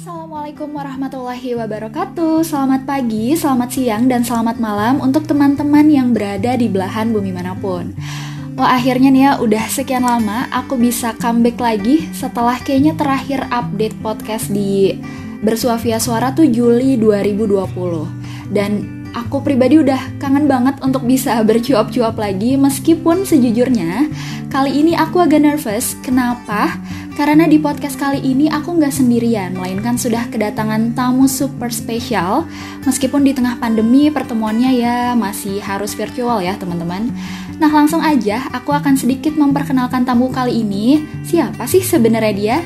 Assalamualaikum warahmatullahi wabarakatuh Selamat pagi, selamat siang, dan selamat malam Untuk teman-teman yang berada di belahan bumi mana pun Wah akhirnya nih ya udah sekian lama aku bisa comeback lagi Setelah kayaknya terakhir update podcast di Bersuafia Suara tuh Juli 2020 Dan aku pribadi udah kangen banget untuk bisa bercuap-cuap lagi meskipun sejujurnya kali ini aku agak nervous. Kenapa? Karena di podcast kali ini aku nggak sendirian, melainkan sudah kedatangan tamu super spesial. Meskipun di tengah pandemi pertemuannya ya masih harus virtual ya teman-teman. Nah langsung aja aku akan sedikit memperkenalkan tamu kali ini. Siapa sih sebenarnya dia?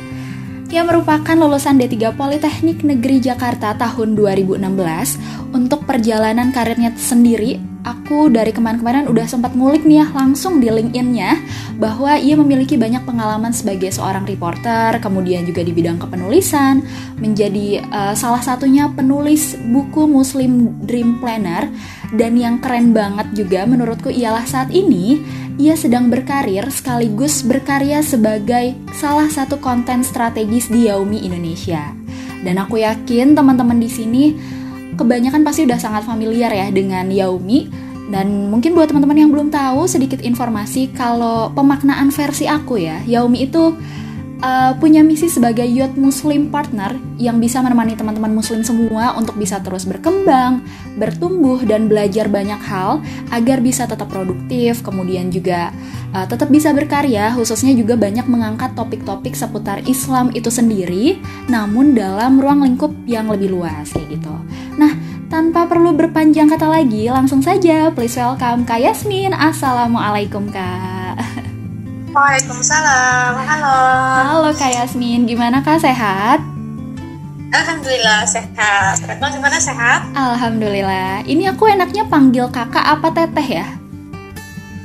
yang merupakan lulusan D3 Politeknik Negeri Jakarta tahun 2016. Untuk perjalanan karirnya sendiri, aku dari kemarin-kemarin udah sempat ngulik nih ya langsung di LinkedIn-nya bahwa ia memiliki banyak pengalaman sebagai seorang reporter, kemudian juga di bidang kepenulisan, menjadi uh, salah satunya penulis buku Muslim Dream Planner dan yang keren banget juga menurutku ialah saat ini ia sedang berkarir sekaligus berkarya sebagai salah satu konten strategis di Yaumi Indonesia. Dan aku yakin teman-teman di sini kebanyakan pasti udah sangat familiar ya dengan Yaumi dan mungkin buat teman-teman yang belum tahu sedikit informasi kalau pemaknaan versi aku ya, Yaumi itu uh, punya misi sebagai youth muslim partner yang bisa menemani teman-teman muslim semua untuk bisa terus berkembang, bertumbuh dan belajar banyak hal agar bisa tetap produktif, kemudian juga uh, tetap bisa berkarya, khususnya juga banyak mengangkat topik-topik seputar Islam itu sendiri, namun dalam ruang lingkup yang lebih luas kayak gitu. Nah, tanpa perlu berpanjang kata lagi, langsung saja please welcome Kak Yasmin. Assalamualaikum Kak. Waalaikumsalam. Halo. Halo Kak Yasmin, gimana Kak sehat? Alhamdulillah sehat. Retno gimana sehat? Alhamdulillah. Ini aku enaknya panggil kakak apa teteh ya?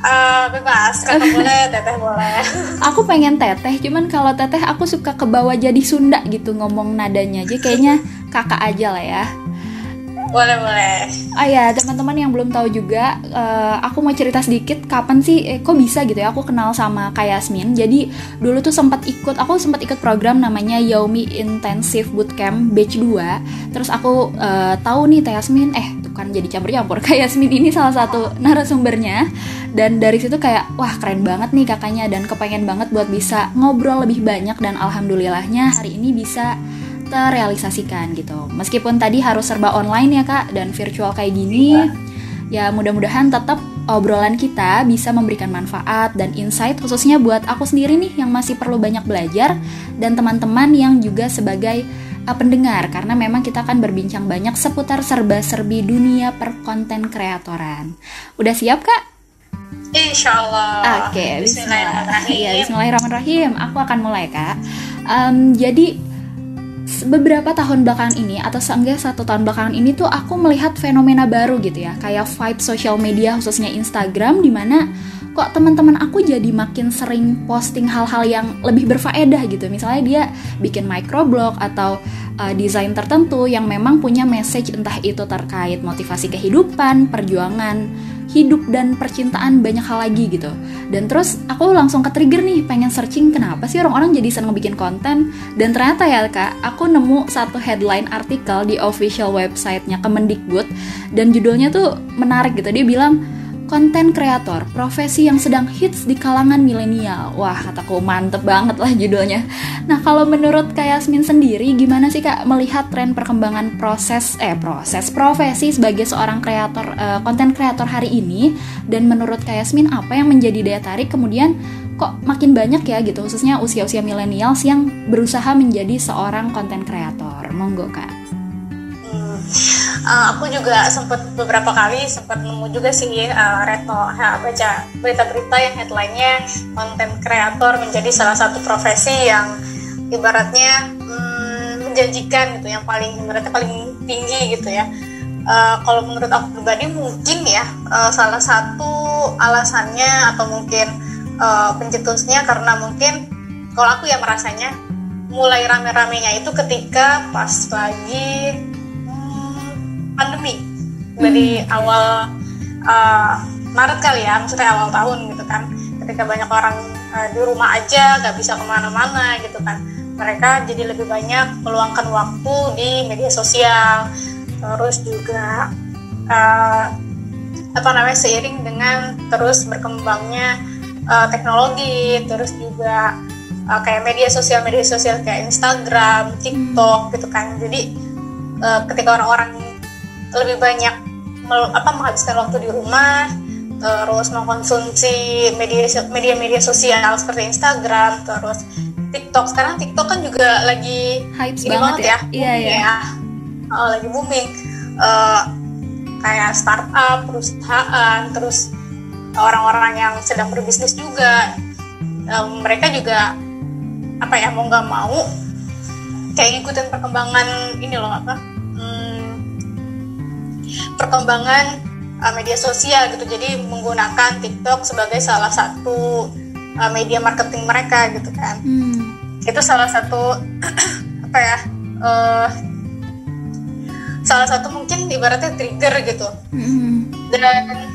Uh, bebas, kakak boleh, teteh boleh. Aku pengen teteh, cuman kalau teteh aku suka kebawa jadi Sunda gitu ngomong nadanya aja. Kayaknya kakak aja lah ya. Boleh, boleh. Oh ya, teman-teman yang belum tahu juga, uh, aku mau cerita sedikit kapan sih, eh, kok bisa gitu ya aku kenal sama Kak Yasmin. Jadi dulu tuh sempat ikut, aku sempat ikut program namanya Yaumi Intensive Bootcamp Batch 2. Terus aku uh, tahu nih Kak Yasmin, eh tuh kan jadi campur-campur. Kak Yasmin ini salah satu narasumbernya. Dan dari situ kayak, wah keren banget nih kakaknya dan kepengen banget buat bisa ngobrol lebih banyak dan alhamdulillahnya hari ini bisa terrealisasikan gitu. Meskipun tadi harus serba online ya kak dan virtual kayak gini, ya mudah-mudahan tetap obrolan kita bisa memberikan manfaat dan insight khususnya buat aku sendiri nih yang masih perlu banyak belajar dan teman-teman yang juga sebagai uh, pendengar karena memang kita akan berbincang banyak seputar serba-serbi dunia perkonten kreatoran. Udah siap kak? Insya Allah. Oke, okay, Bismillahirrahmanirrahim. Ya, Bismillahirrahmanirrahim. Aku akan mulai kak. Um, jadi beberapa tahun belakangan ini atau seenggaknya satu tahun belakangan ini tuh aku melihat fenomena baru gitu ya. Kayak vibe social media khususnya Instagram di mana kok teman-teman aku jadi makin sering posting hal-hal yang lebih berfaedah gitu. Misalnya dia bikin microblog atau uh, desain tertentu yang memang punya message entah itu terkait motivasi kehidupan perjuangan hidup dan percintaan banyak hal lagi gitu dan terus aku langsung ke trigger nih pengen searching kenapa sih orang-orang jadi seneng bikin konten dan ternyata ya kak aku nemu satu headline artikel di official websitenya Kemendikbud dan judulnya tuh menarik gitu dia bilang konten kreator, profesi yang sedang hits di kalangan milenial. Wah, kataku mantep banget lah judulnya. Nah, kalau menurut Kak Yasmin sendiri, gimana sih Kak melihat tren perkembangan proses, eh proses profesi sebagai seorang kreator, uh, konten kreator hari ini? Dan menurut Kak Yasmin, apa yang menjadi daya tarik kemudian kok makin banyak ya gitu, khususnya usia-usia milenials yang berusaha menjadi seorang konten kreator? Monggo Kak uh, aku juga sempat beberapa kali sempat nemu juga sih uh, Reto ya, baca berita-berita yang headlinenya konten kreator menjadi salah satu profesi yang ibaratnya hmm, menjanjikan gitu yang paling ibaratnya paling tinggi gitu ya. Uh, kalau menurut aku pribadi mungkin ya uh, salah satu alasannya atau mungkin uh, pencetusnya karena mungkin kalau aku yang merasanya mulai rame-ramenya itu ketika pas lagi pandemi. Dari hmm. awal uh, Maret kali ya maksudnya awal tahun gitu kan. Ketika banyak orang uh, di rumah aja nggak bisa ke mana-mana gitu kan mereka jadi lebih banyak meluangkan waktu di media sosial. Terus juga uh, apa namanya seiring dengan terus berkembangnya uh, teknologi terus juga uh, kayak media sosial media sosial kayak Instagram, TikTok gitu kan. Jadi uh, ketika orang-orang lebih banyak mel, apa menghabiskan waktu di rumah terus mengkonsumsi media media media sosial seperti Instagram terus TikTok. Sekarang TikTok kan juga lagi hype banget, banget ya, ya. iya ya uh, lagi booming. Uh, kayak startup perusahaan terus orang-orang yang sedang berbisnis juga. Um, mereka juga apa ya mau nggak mau kayak ngikutin perkembangan ini loh apa hmm, perkembangan uh, media sosial gitu. Jadi menggunakan TikTok sebagai salah satu uh, media marketing mereka gitu kan. Hmm. Itu salah satu apa ya uh, salah satu mungkin ibaratnya trigger gitu mm-hmm. dan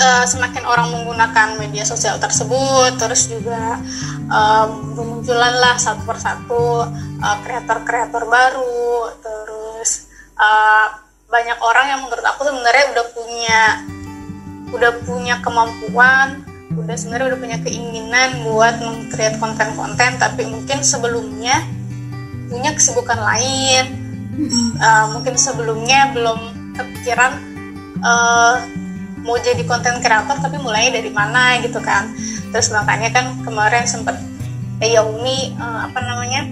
uh, semakin orang menggunakan media sosial tersebut terus juga um, bermunculan lah satu persatu uh, kreator-kreator baru terus uh, banyak orang yang menurut aku sebenarnya udah punya udah punya kemampuan udah sebenarnya udah punya keinginan buat mengcreate konten-konten tapi mungkin sebelumnya punya kesibukan lain. Uh, mungkin sebelumnya belum kepikiran uh, mau jadi konten kreator tapi mulai dari mana gitu kan. Terus makanya kan kemarin sempet eh, Yaumi uh, apa namanya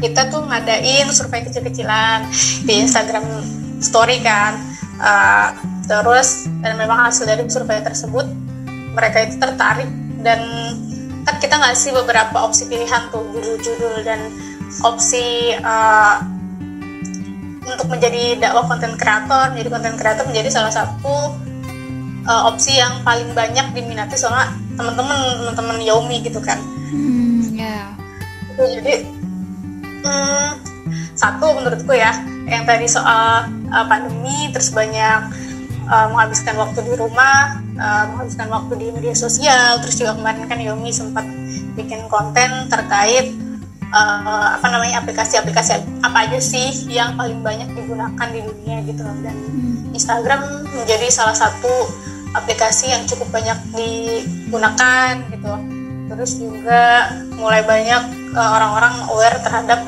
kita tuh ngadain survei kecil-kecilan di Instagram Story kan. Uh, terus dan memang hasil dari survei tersebut mereka itu tertarik dan kan kita ngasih beberapa opsi pilihan tuh judul-judul dan opsi uh, untuk menjadi dakwah konten kreator menjadi konten kreator menjadi salah satu uh, opsi yang paling banyak diminati sama teman-teman teman-teman Yaumi gitu kan hmm, yeah. jadi hmm, satu menurutku ya yang tadi soal uh, pandemi terus banyak uh, menghabiskan waktu di rumah uh, menghabiskan waktu di media sosial. Terus juga kemarin kan Yomi sempat bikin konten terkait uh, apa namanya aplikasi-aplikasi apa aja sih yang paling banyak digunakan di dunia gitu dan hmm. Instagram menjadi salah satu aplikasi yang cukup banyak digunakan gitu. Terus juga mulai banyak uh, orang-orang aware terhadap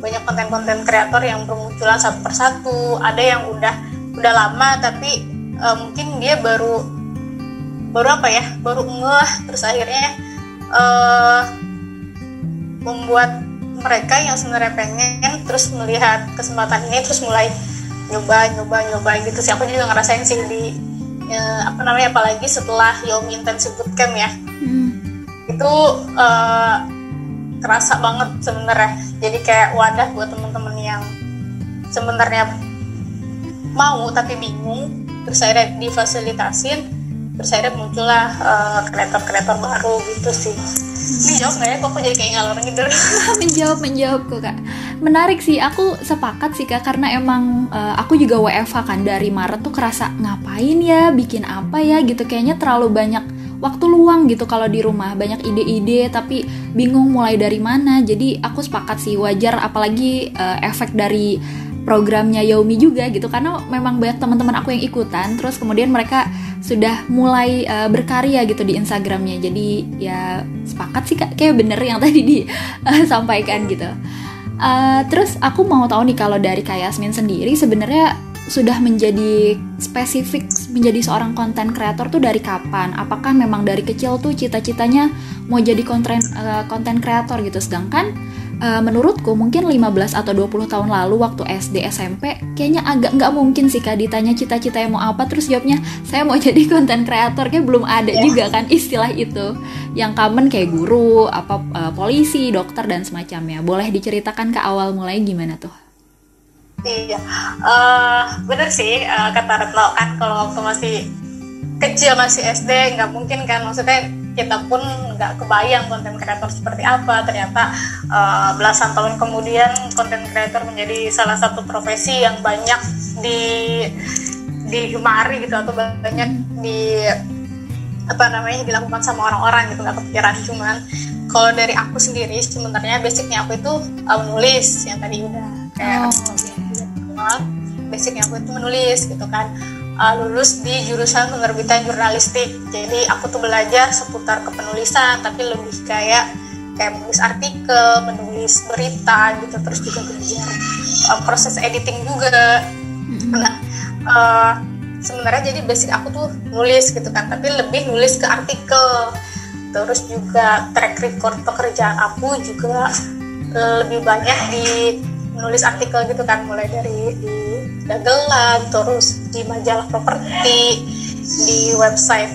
banyak konten-konten kreator yang bermunculan satu persatu. Ada yang udah udah lama tapi uh, mungkin dia baru baru apa ya? Baru ngeh terus akhirnya uh, membuat mereka yang sebenarnya pengen terus melihat kesempatan ini terus mulai nyoba nyoba nyoba gitu sih. Aku juga ngerasain sih di ya, apa namanya apalagi setelah Yomi Intensive Bootcamp ya. Hmm. itu uh, kerasa banget sebenarnya. Jadi kayak wadah buat temen-temen yang sebenarnya mau tapi bingung terus akhirnya difasilitasin terus akhirnya muncullah uh, kreator-kreator baru gitu sih. Ini jawab nggak ya? Kok aku jadi kayak ngalor gitu menjawab menjawab kok kak. Menarik sih. Aku sepakat sih kak karena emang uh, aku juga WFH kan. Dari Maret tuh kerasa ngapain ya? Bikin apa ya? gitu. Kayaknya terlalu banyak waktu luang gitu kalau di rumah. Banyak ide-ide tapi bingung mulai dari mana. Jadi aku sepakat sih. Wajar apalagi uh, efek dari programnya Yaumi juga gitu karena memang banyak teman-teman aku yang ikutan terus kemudian mereka sudah mulai uh, berkarya gitu di Instagramnya jadi ya sepakat sih kak kayak bener yang tadi disampaikan uh, gitu uh, terus aku mau tahu nih kalau dari Kak Yasmin sendiri sebenarnya sudah menjadi spesifik menjadi seorang konten kreator tuh dari kapan? Apakah memang dari kecil tuh cita-citanya mau jadi konten uh, konten kreator gitu? Sedangkan uh, menurutku mungkin 15 atau 20 tahun lalu waktu SD SMP kayaknya agak nggak mungkin sih kak ditanya cita-cita yang mau apa terus jawabnya saya mau jadi konten kreator kayak belum ada yeah. juga kan istilah itu. Yang common kayak guru apa uh, polisi dokter dan semacamnya. Boleh diceritakan ke awal mulai gimana tuh? Iya, uh, bener sih uh, kata Retno kan kalau waktu masih kecil masih SD nggak mungkin kan. Maksudnya kita pun nggak kebayang konten kreator seperti apa. Ternyata uh, belasan tahun kemudian konten kreator menjadi salah satu profesi yang banyak di digemari gitu atau banyak di apa namanya dilakukan sama orang-orang gitu nggak kepikiran. Cuman kalau dari aku sendiri sebenarnya basicnya aku itu uh, menulis yang tadi udah kayak oh. basicnya aku itu menulis gitu kan uh, lulus di jurusan penerbitan jurnalistik. Jadi aku tuh belajar seputar kepenulisan tapi lebih kayak kayak menulis artikel menulis berita gitu terus juga belajar uh, proses editing juga. Nah uh, sebenarnya jadi basic aku tuh nulis gitu kan tapi lebih nulis ke artikel. Terus juga track record pekerjaan aku juga lebih banyak di menulis artikel gitu kan mulai dari di dagelan terus di majalah properti di website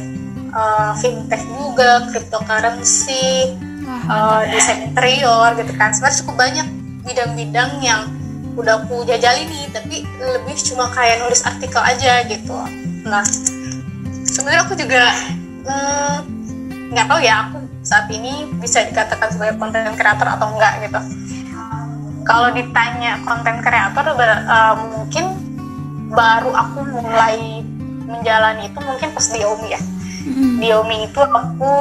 uh, fintech juga cryptocurrency uh, desain interior gitu kan. Sebenarnya cukup banyak bidang-bidang yang udah aku jajali nih tapi lebih cuma kayak nulis artikel aja gitu. Nah sebenarnya aku juga hmm, nggak tahu ya aku saat ini bisa dikatakan sebagai konten kreator atau enggak gitu kalau ditanya konten kreator uh, mungkin baru aku mulai menjalani itu mungkin pas di Omi ya. Mm-hmm. di Omi itu aku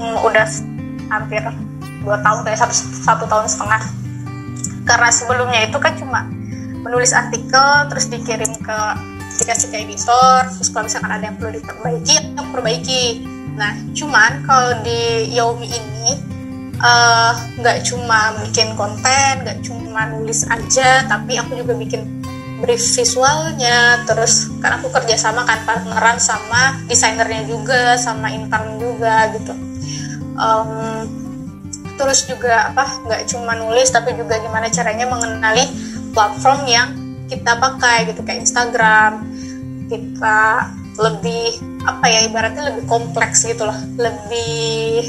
mm, udah hampir dua tahun kayak satu, satu tahun setengah. Karena sebelumnya itu kan cuma menulis artikel terus dikirim ke dikasih ke editor terus kalau misalkan ada yang perlu diperbaiki aku perbaiki. Nah cuman kalau di Yaomi ini nggak uh, cuma bikin konten nggak cuma nulis aja tapi aku juga bikin brief visualnya. Terus kan aku kerja sama kan partneran sama desainernya juga sama intern juga gitu. Um, terus juga apa nggak cuma nulis tapi juga gimana caranya mengenali platform yang kita pakai gitu kayak Instagram. Kita lebih apa ya ibaratnya lebih kompleks gitu loh. Lebih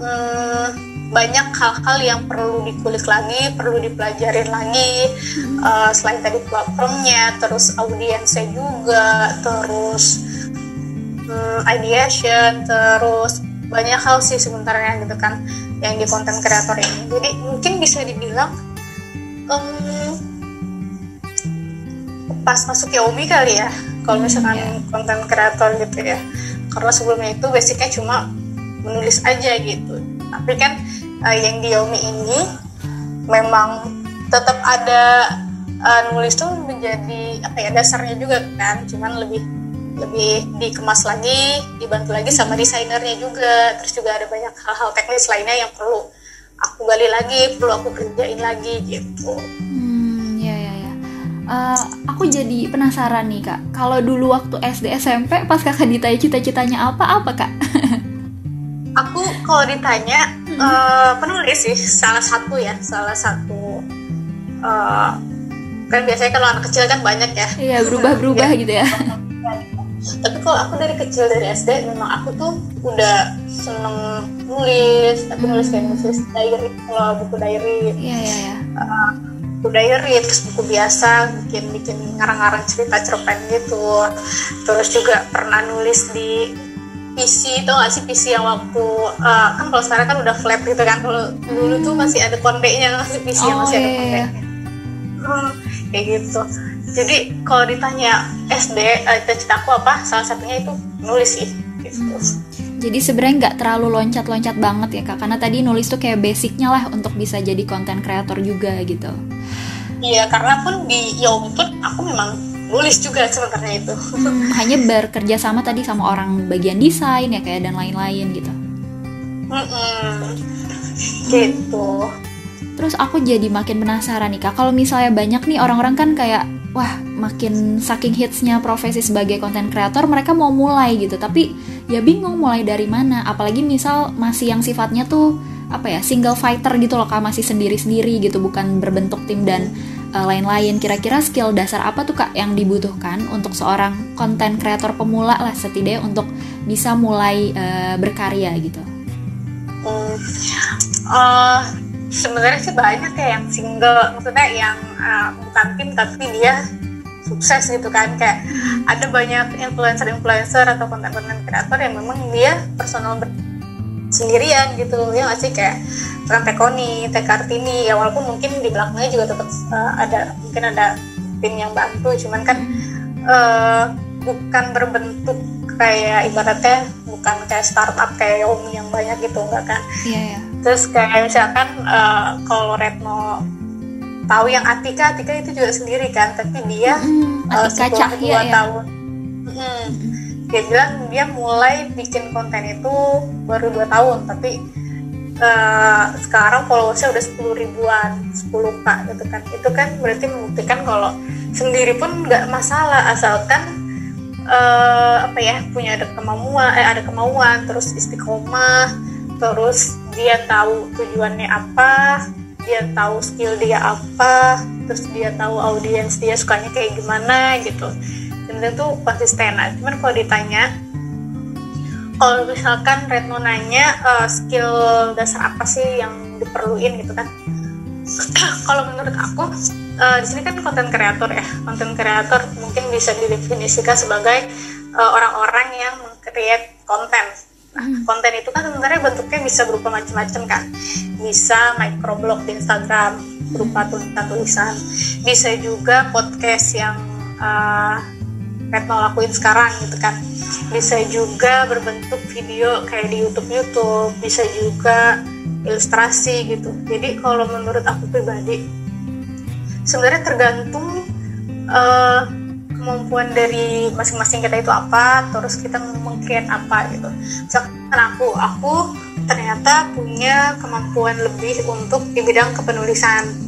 hmm, banyak hal-hal yang perlu dikulik lagi perlu dipelajarin lagi. Uh, selain tadi platformnya terus audiensnya juga terus um, ideation terus banyak hal sih sebenarnya gitu kan yang di konten kreator ini. Jadi mungkin bisa dibilang um, pas masuk Yaomi kali ya kalau misalkan hmm, konten kreator gitu ya. Karena sebelumnya itu basicnya cuma menulis aja gitu tapi kan uh, yang di Yaomi ini memang tetap ada uh, nulis tuh menjadi apa ya dasarnya juga kan cuman lebih lebih dikemas lagi, dibantu lagi sama desainernya juga. Terus juga ada banyak hal-hal teknis lainnya yang perlu aku gali lagi, perlu aku kerjain lagi gitu. Hmm, ya ya ya. Uh, aku jadi penasaran nih kak. Kalau dulu waktu SD SMP pas kakak ditanya cita-citanya apa apa kak? kalau ditanya hmm. uh, penulis sih salah satu ya, salah satu. Uh, kan biasanya kalau anak kecil kan banyak ya. Iya berubah-berubah gitu ya. tapi kalau aku dari kecil dari SD memang aku tuh udah seneng nulis tapi hmm. nulis kayak nulis diary kalau buku diary iya iya iya uh, buku diary terus buku biasa bikin bikin ngarang-ngarang cerita cerpen gitu terus juga pernah nulis di PC itu gak sih PC yang waktu uh, kan kalau sekarang kan udah flat gitu kan. Kalau dulu tuh masih ada kondeknya masih PC oh, yang masih ada kondeknya iya. hmm, kayak gitu. Jadi kalau ditanya SD uh, cita aku apa salah satunya itu nulis sih gitu. jadi sebenarnya nggak terlalu loncat-loncat banget ya kak. Karena tadi nulis tuh kayak basicnya lah untuk bisa jadi konten kreator juga gitu. Iya karena pun di Yomi pun aku memang nulis juga sebenarnya itu. Hmm, hanya bekerja sama tadi sama orang bagian desain ya kayak dan lain-lain gitu. Mm -mm. gitu. Terus aku jadi makin penasaran nih kak, kalau misalnya banyak nih orang-orang kan kayak wah makin saking hitsnya profesi sebagai konten kreator mereka mau mulai gitu. Tapi ya bingung mulai dari mana. Apalagi misal masih yang sifatnya tuh apa ya single fighter gitu loh kak. Masih sendiri-sendiri gitu bukan berbentuk tim dan uh, lain-lain. Kira-kira skill dasar apa tuh kak yang dibutuhkan untuk seorang konten kreator pemula lah setidaknya untuk bisa mulai uh, berkarya gitu? Hmm. uh, sebenarnya sih banyak ya yang single. Maksudnya yang uh, bukan tim tapi dia sukses gitu kan. Kayak ada banyak influencer-influencer atau konten-konten kreator yang memang dia personal sendirian gitu. Ya nggak sih? Kayak Tante Koni, Teh Kartini. Ya walaupun mungkin di belakangnya juga tetap uh, ada mungkin ada tim yang bantu. Cuman kan uh, bukan berbentuk kayak ibaratnya bukan kayak startup kayak Yomi yang banyak gitu enggak kan? Iya yeah, terus kayak misalkan uh, kalau Retno tahu yang Atika Atika itu juga sendiri kan? Tapi dia mm, uh, setelah dua ya. tahun mm, dia bilang dia mulai bikin konten itu baru dua tahun tapi uh, sekarang followersnya udah sepuluh ribuan 10 k gitu kan. Itu kan berarti membuktikan kalau sendiri pun nggak masalah asalkan uh, apa ya punya ada kemauan eh ada kemauan terus istiqomah terus dia tahu tujuannya apa dia tahu skill dia apa terus dia tahu audiens dia sukanya kayak gimana gitu dan itu konsisten nah, cuman kalau ditanya kalau misalkan Retno nanya uh, skill dasar apa sih yang diperluin gitu kan? Kalau menurut aku uh, di sini kan konten kreator ya. Konten kreator mungkin bisa didefinisikan sebagai uh, orang-orang yang mengcreate konten. Nah, hmm. konten itu kan sebenarnya bentuknya bisa berupa macam-macam kan bisa microblog di Instagram berupa tulisan-tulisan. Bisa juga podcast yang uh, Retno lakuin sekarang gitu kan. Bisa juga berbentuk video kayak di YouTube YouTube. Bisa juga ilustrasi gitu. Jadi kalau menurut aku pribadi sebenarnya tergantung uh, kemampuan dari masing-masing kita itu apa terus kita mengkreat apa gitu. Misalkan aku aku ternyata punya kemampuan lebih untuk di bidang kepenulisan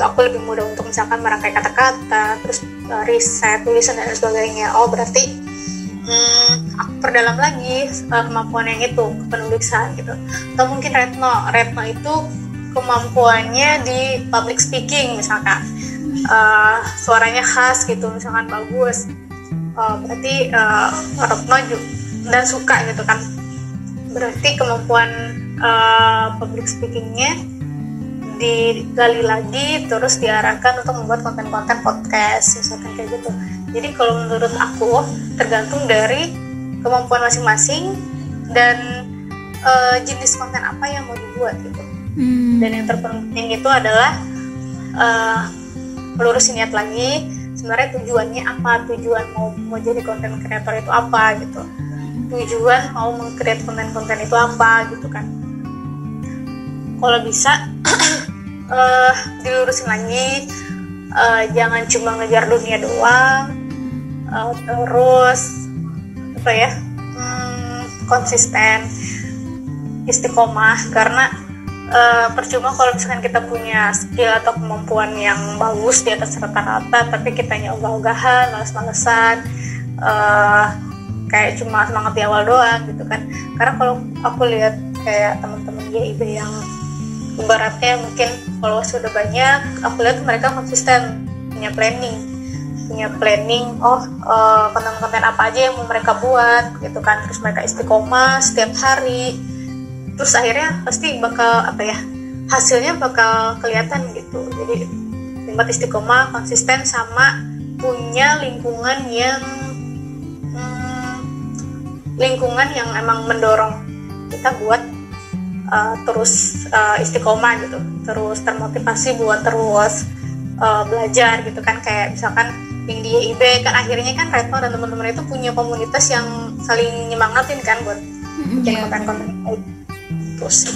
itu aku lebih mudah untuk misalkan merangkai kata-kata terus uh, riset tulisan dan sebagainya. Oh berarti hmm, aku perdalam lagi uh, kemampuan yang itu penulisan gitu. Atau mungkin Retno Retno itu kemampuannya di public speaking misalkan. Uh, suaranya khas gitu misalkan bagus. Uh, berarti uh, Retno juga dan suka gitu kan. Berarti kemampuan uh, public speakingnya digali lagi terus diarahkan untuk membuat konten-konten podcast misalkan kayak gitu. Jadi kalau menurut aku tergantung dari kemampuan masing-masing dan uh, jenis konten apa yang mau dibuat gitu. Hmm. dan yang terpenting itu adalah uh, melurusin niat lagi sebenarnya tujuannya apa tujuan mau mau jadi konten kreator itu apa gitu. Tujuan mau mengcreate konten-konten itu apa gitu kan. Kalau bisa uh, dilurusin lagi. Uh, jangan cuma ngejar dunia doang. Uh, terus apa ya hmm, konsisten istiqomah. Karena uh, percuma kalau misalkan kita punya skill atau kemampuan yang bagus di atas rata-rata tapi kita ogah-ogahan males-malesan uh, kayak cuma semangat di awal doang gitu kan. Karena kalau aku lihat kayak teman-teman GIB yang ibaratnya mungkin kalau sudah banyak aku lihat mereka konsisten punya planning. Punya planning oh uh, konten-konten apa aja yang mau mereka buat gitu kan. Terus mereka istiqomah setiap hari. Terus akhirnya pasti bakal apa ya hasilnya bakal kelihatan gitu. Jadi tempat istiqomah konsisten sama punya lingkungan yang hmm, lingkungan yang emang mendorong kita buat uh, terus uh, istiqomah gitu. Terus termotivasi buat terus uh, belajar gitu kan. Kayak misalkan yang di IB kan akhirnya kan Retno dan teman-teman itu punya komunitas yang saling nyemangatin kan buat bikin yeah. konten-konten terus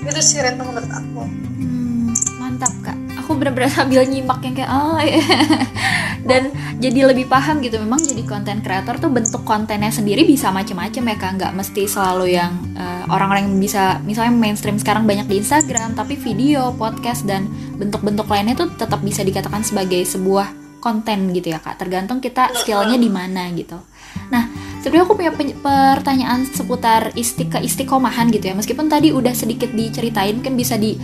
itu sih Retno menurut aku. Hmm, mantap kak bener-bener sambil nyimak yang kayak oh ya. dan jadi lebih paham gitu. Memang jadi konten kreator tuh bentuk kontennya sendiri bisa macam-macam ya kak. Nggak mesti selalu yang uh, orang-orang yang bisa misalnya mainstream sekarang banyak di Instagram tapi video podcast dan bentuk-bentuk lainnya tuh tetap bisa dikatakan sebagai sebuah konten gitu ya kak. Tergantung kita skillnya di mana gitu. Nah sebenarnya aku punya pertanyaan seputar isti istiqomahan gitu ya. Meskipun tadi udah sedikit diceritain mungkin bisa di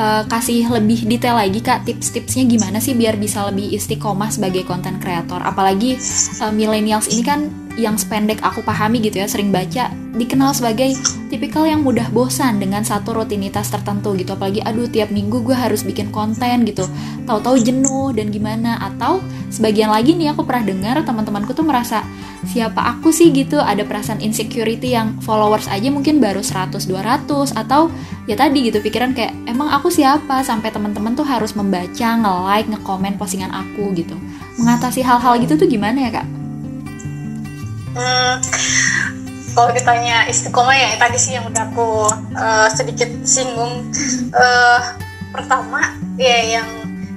uh, kasih lebih detail lagi kak tips-tipsnya gimana sih biar bisa lebih istiqomah sebagai konten kreator? Apalagi uh, millennials ini kan yang sependek aku pahami gitu ya sering baca dikenal sebagai tipikal yang mudah bosan dengan satu rutinitas tertentu gitu. Apalagi aduh tiap minggu gue harus bikin konten gitu. Tahu-tahu jenuh dan gimana. Atau sebagian lagi nih aku pernah dengar teman-temanku tuh merasa siapa aku sih? gitu. Ada perasaan insecurity yang followers aja mungkin baru 100 200 atau ya tadi gitu pikiran kayak emang aku siapa? Sampai teman-teman tuh harus membaca nge-like nge-komen postingan aku gitu. Mengatasi hal-hal gitu tuh gimana ya kak hmm, kalau ditanya istiqomah ya tadi sih yang udah aku uh, sedikit singgung. Uh, pertama ya yang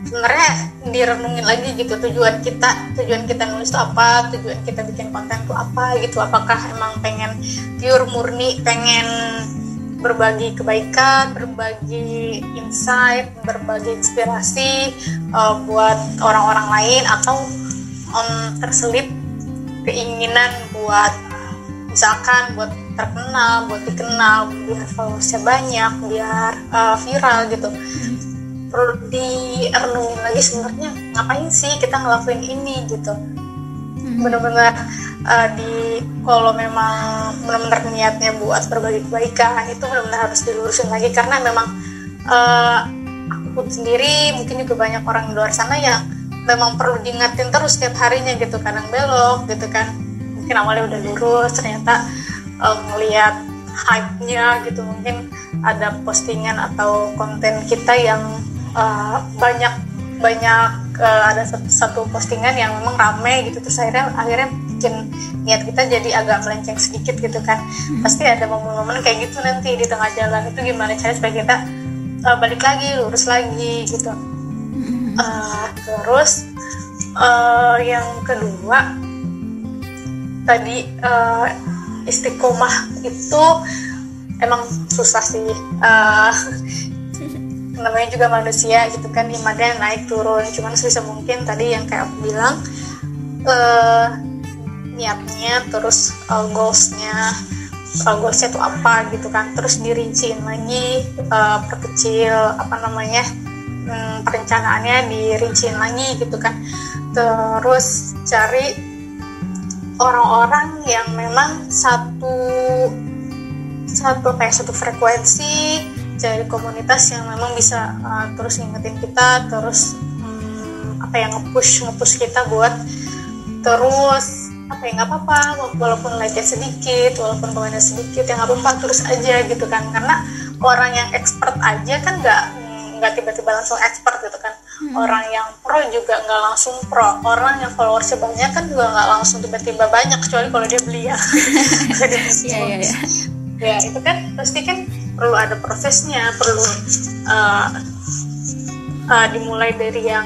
sebenarnya direnungin lagi gitu tujuan kita tujuan kita nulis itu apa tujuan kita bikin konten itu apa gitu. Apakah emang pengen pure murni pengen berbagi kebaikan berbagi insight berbagi inspirasi uh, buat orang-orang lain atau um, terselip keinginan buat misalkan buat terkenal buat dikenal biar followersnya banyak biar uh, viral gitu. Perlu direnungin lagi sebenarnya ngapain sih kita ngelakuin ini gitu. Hmm. benar-benar uh, di kalau memang benar-benar niatnya buat berbagi kebaikan itu benar-benar harus dilurusin lagi. Karena memang uh, aku sendiri mungkin juga banyak orang di luar sana yang memang perlu diingatin terus setiap harinya gitu kadang belok gitu kan. Mungkin awalnya udah lurus ternyata um, melihat hype-nya gitu mungkin ada postingan atau konten kita yang uh, banyak banyak uh, ada satu, satu postingan yang memang rame gitu terus akhirnya akhirnya bikin niat kita jadi agak melenceng sedikit gitu kan. Hmm. pasti ada momen-momen kayak gitu nanti di tengah jalan. Itu gimana cara supaya kita uh, balik lagi lurus lagi gitu uh, terus uh, yang kedua tadi uh, istiqomah itu emang susah sih. Uh, namanya juga manusia gitu kan imannya naik turun. Cuman sebisa mungkin tadi yang kayak aku bilang uh, niatnya terus uh, goalsnya uh, goalsnya itu apa gitu kan. Terus dirinciin lagi uh, perkecil apa namanya um, perencanaannya dirinciin lagi gitu kan. Terus cari orang-orang yang memang satu satu kayak satu frekuensi dari komunitas yang memang bisa uh, terus ngingetin kita terus um, apa yang ngepush ngepush kita buat terus apa ya nggak apa-apa walaupun like sedikit walaupun komennya sedikit ya nggak apa-apa terus aja gitu kan. Karena orang yang expert aja kan nggak nggak tiba-tiba langsung expert gitu kan. Hmm. orang yang pro juga nggak langsung pro. Orang yang followersnya banyak kan juga nggak langsung tiba-tiba banyak kecuali kalau dia beli ya. Iya, iya, iya. ya itu kan pasti kan perlu ada prosesnya perlu uh, uh, dimulai dari yang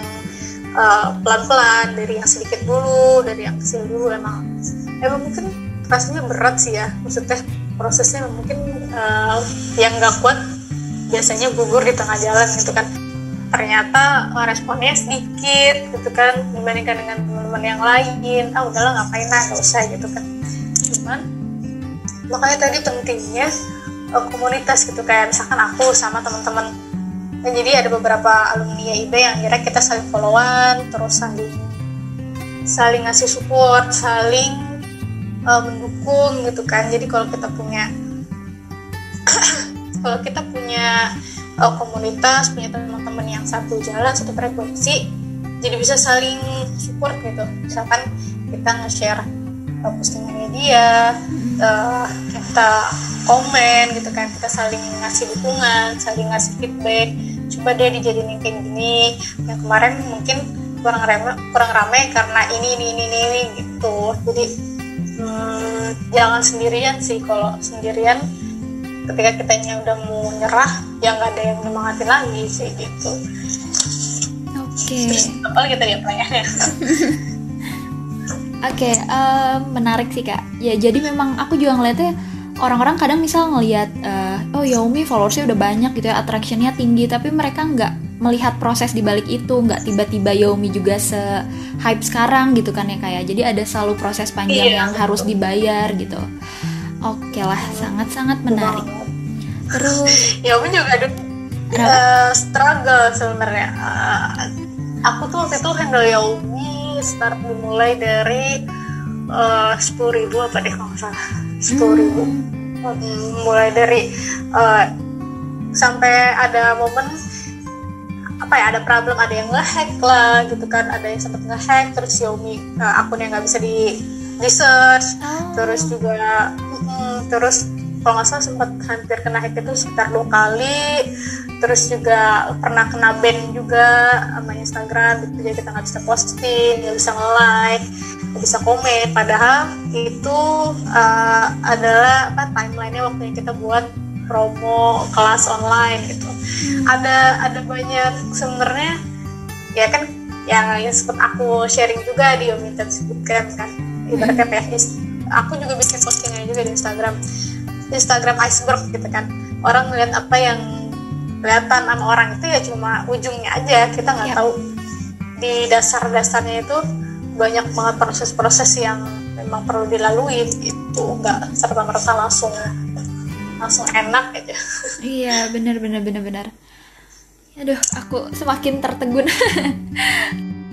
uh, pelan-pelan dari yang sedikit dulu dari yang kecil dulu. Emang emang mungkin rasanya berat sih ya. Maksudnya prosesnya mungkin uh, yang nggak kuat biasanya gugur di tengah jalan gitu kan. Ternyata responnya sedikit gitu kan dibandingkan dengan teman-teman yang lain. Ah udahlah ngapain lah gak usah gitu kan. Cuman makanya tadi pentingnya uh, komunitas gitu. Kayak misalkan aku sama teman-teman. Dan jadi ada beberapa alumni IB yang kira kita saling followan terus saling saling ngasih support saling uh, mendukung gitu kan. Jadi kalau kita punya kalau kita punya uh, komunitas punya teman-teman yang satu jalan satu frekuensi jadi bisa saling support gitu. Misalkan kita nge-share uh, media uh, kita komen gitu kan kita saling ngasih dukungan saling ngasih feedback. Coba deh dijadiin kayak gini. Yang kemarin mungkin kurang rame kurang ramai karena ini ini ini ini, ini gitu. Jadi hmm, jangan sendirian sih. Kalau sendirian ketika kitanya udah mau nyerah ya nggak ada yang nyemangatin lagi sih gitu oke okay. apa lagi tadi pertanyaannya Oke, okay, um, menarik sih kak. Ya jadi memang aku juga ngeliatnya orang-orang kadang misal ngelihat uh, oh Yaomi followersnya udah banyak gitu ya, attractionnya tinggi, tapi mereka nggak melihat proses di balik itu, nggak tiba-tiba Yaomi juga se hype sekarang gitu kan ya kayak. Ya. Jadi ada selalu proses panjang iya, yang betul. harus dibayar gitu. Oke lah, sangat-sangat menarik. Terus ya aku juga ada uh, struggle sebenarnya. Uh, aku tuh waktu itu handle Yaumi start dimulai dari eh, sepuluh ribu apa deh kalau salah sepuluh ribu. Hmm. mulai dari uh, sampai ada momen apa ya ada problem ada yang ngehack lah gitu kan ada yang sempat ngehack terus Xiaomi uh, akunnya nggak bisa di di search oh. terus juga mm, terus kalau nggak salah sempat hampir kena hack itu sekitar dua kali terus juga pernah kena ban juga sama Instagram gitu jadi kita nggak bisa posting nggak bisa nge-like nggak bisa komen padahal itu uh, adalah apa timelinenya waktu yang kita buat promo kelas online gitu hmm. ada ada banyak sebenarnya ya kan yang yang sempat aku sharing juga di Om Bootcamp kan ibaratnya PFI aku juga bikin postingannya juga di Instagram. Instagram iceberg gitu kan. Orang melihat apa yang kelihatan sama orang itu ya cuma ujungnya aja. Kita nggak yep. tahu. Di dasar-dasarnya itu banyak banget proses-proses yang memang perlu dilalui itu nggak serta merta langsung langsung enak aja. Iya benar benar benar benar. Aduh aku semakin tertegun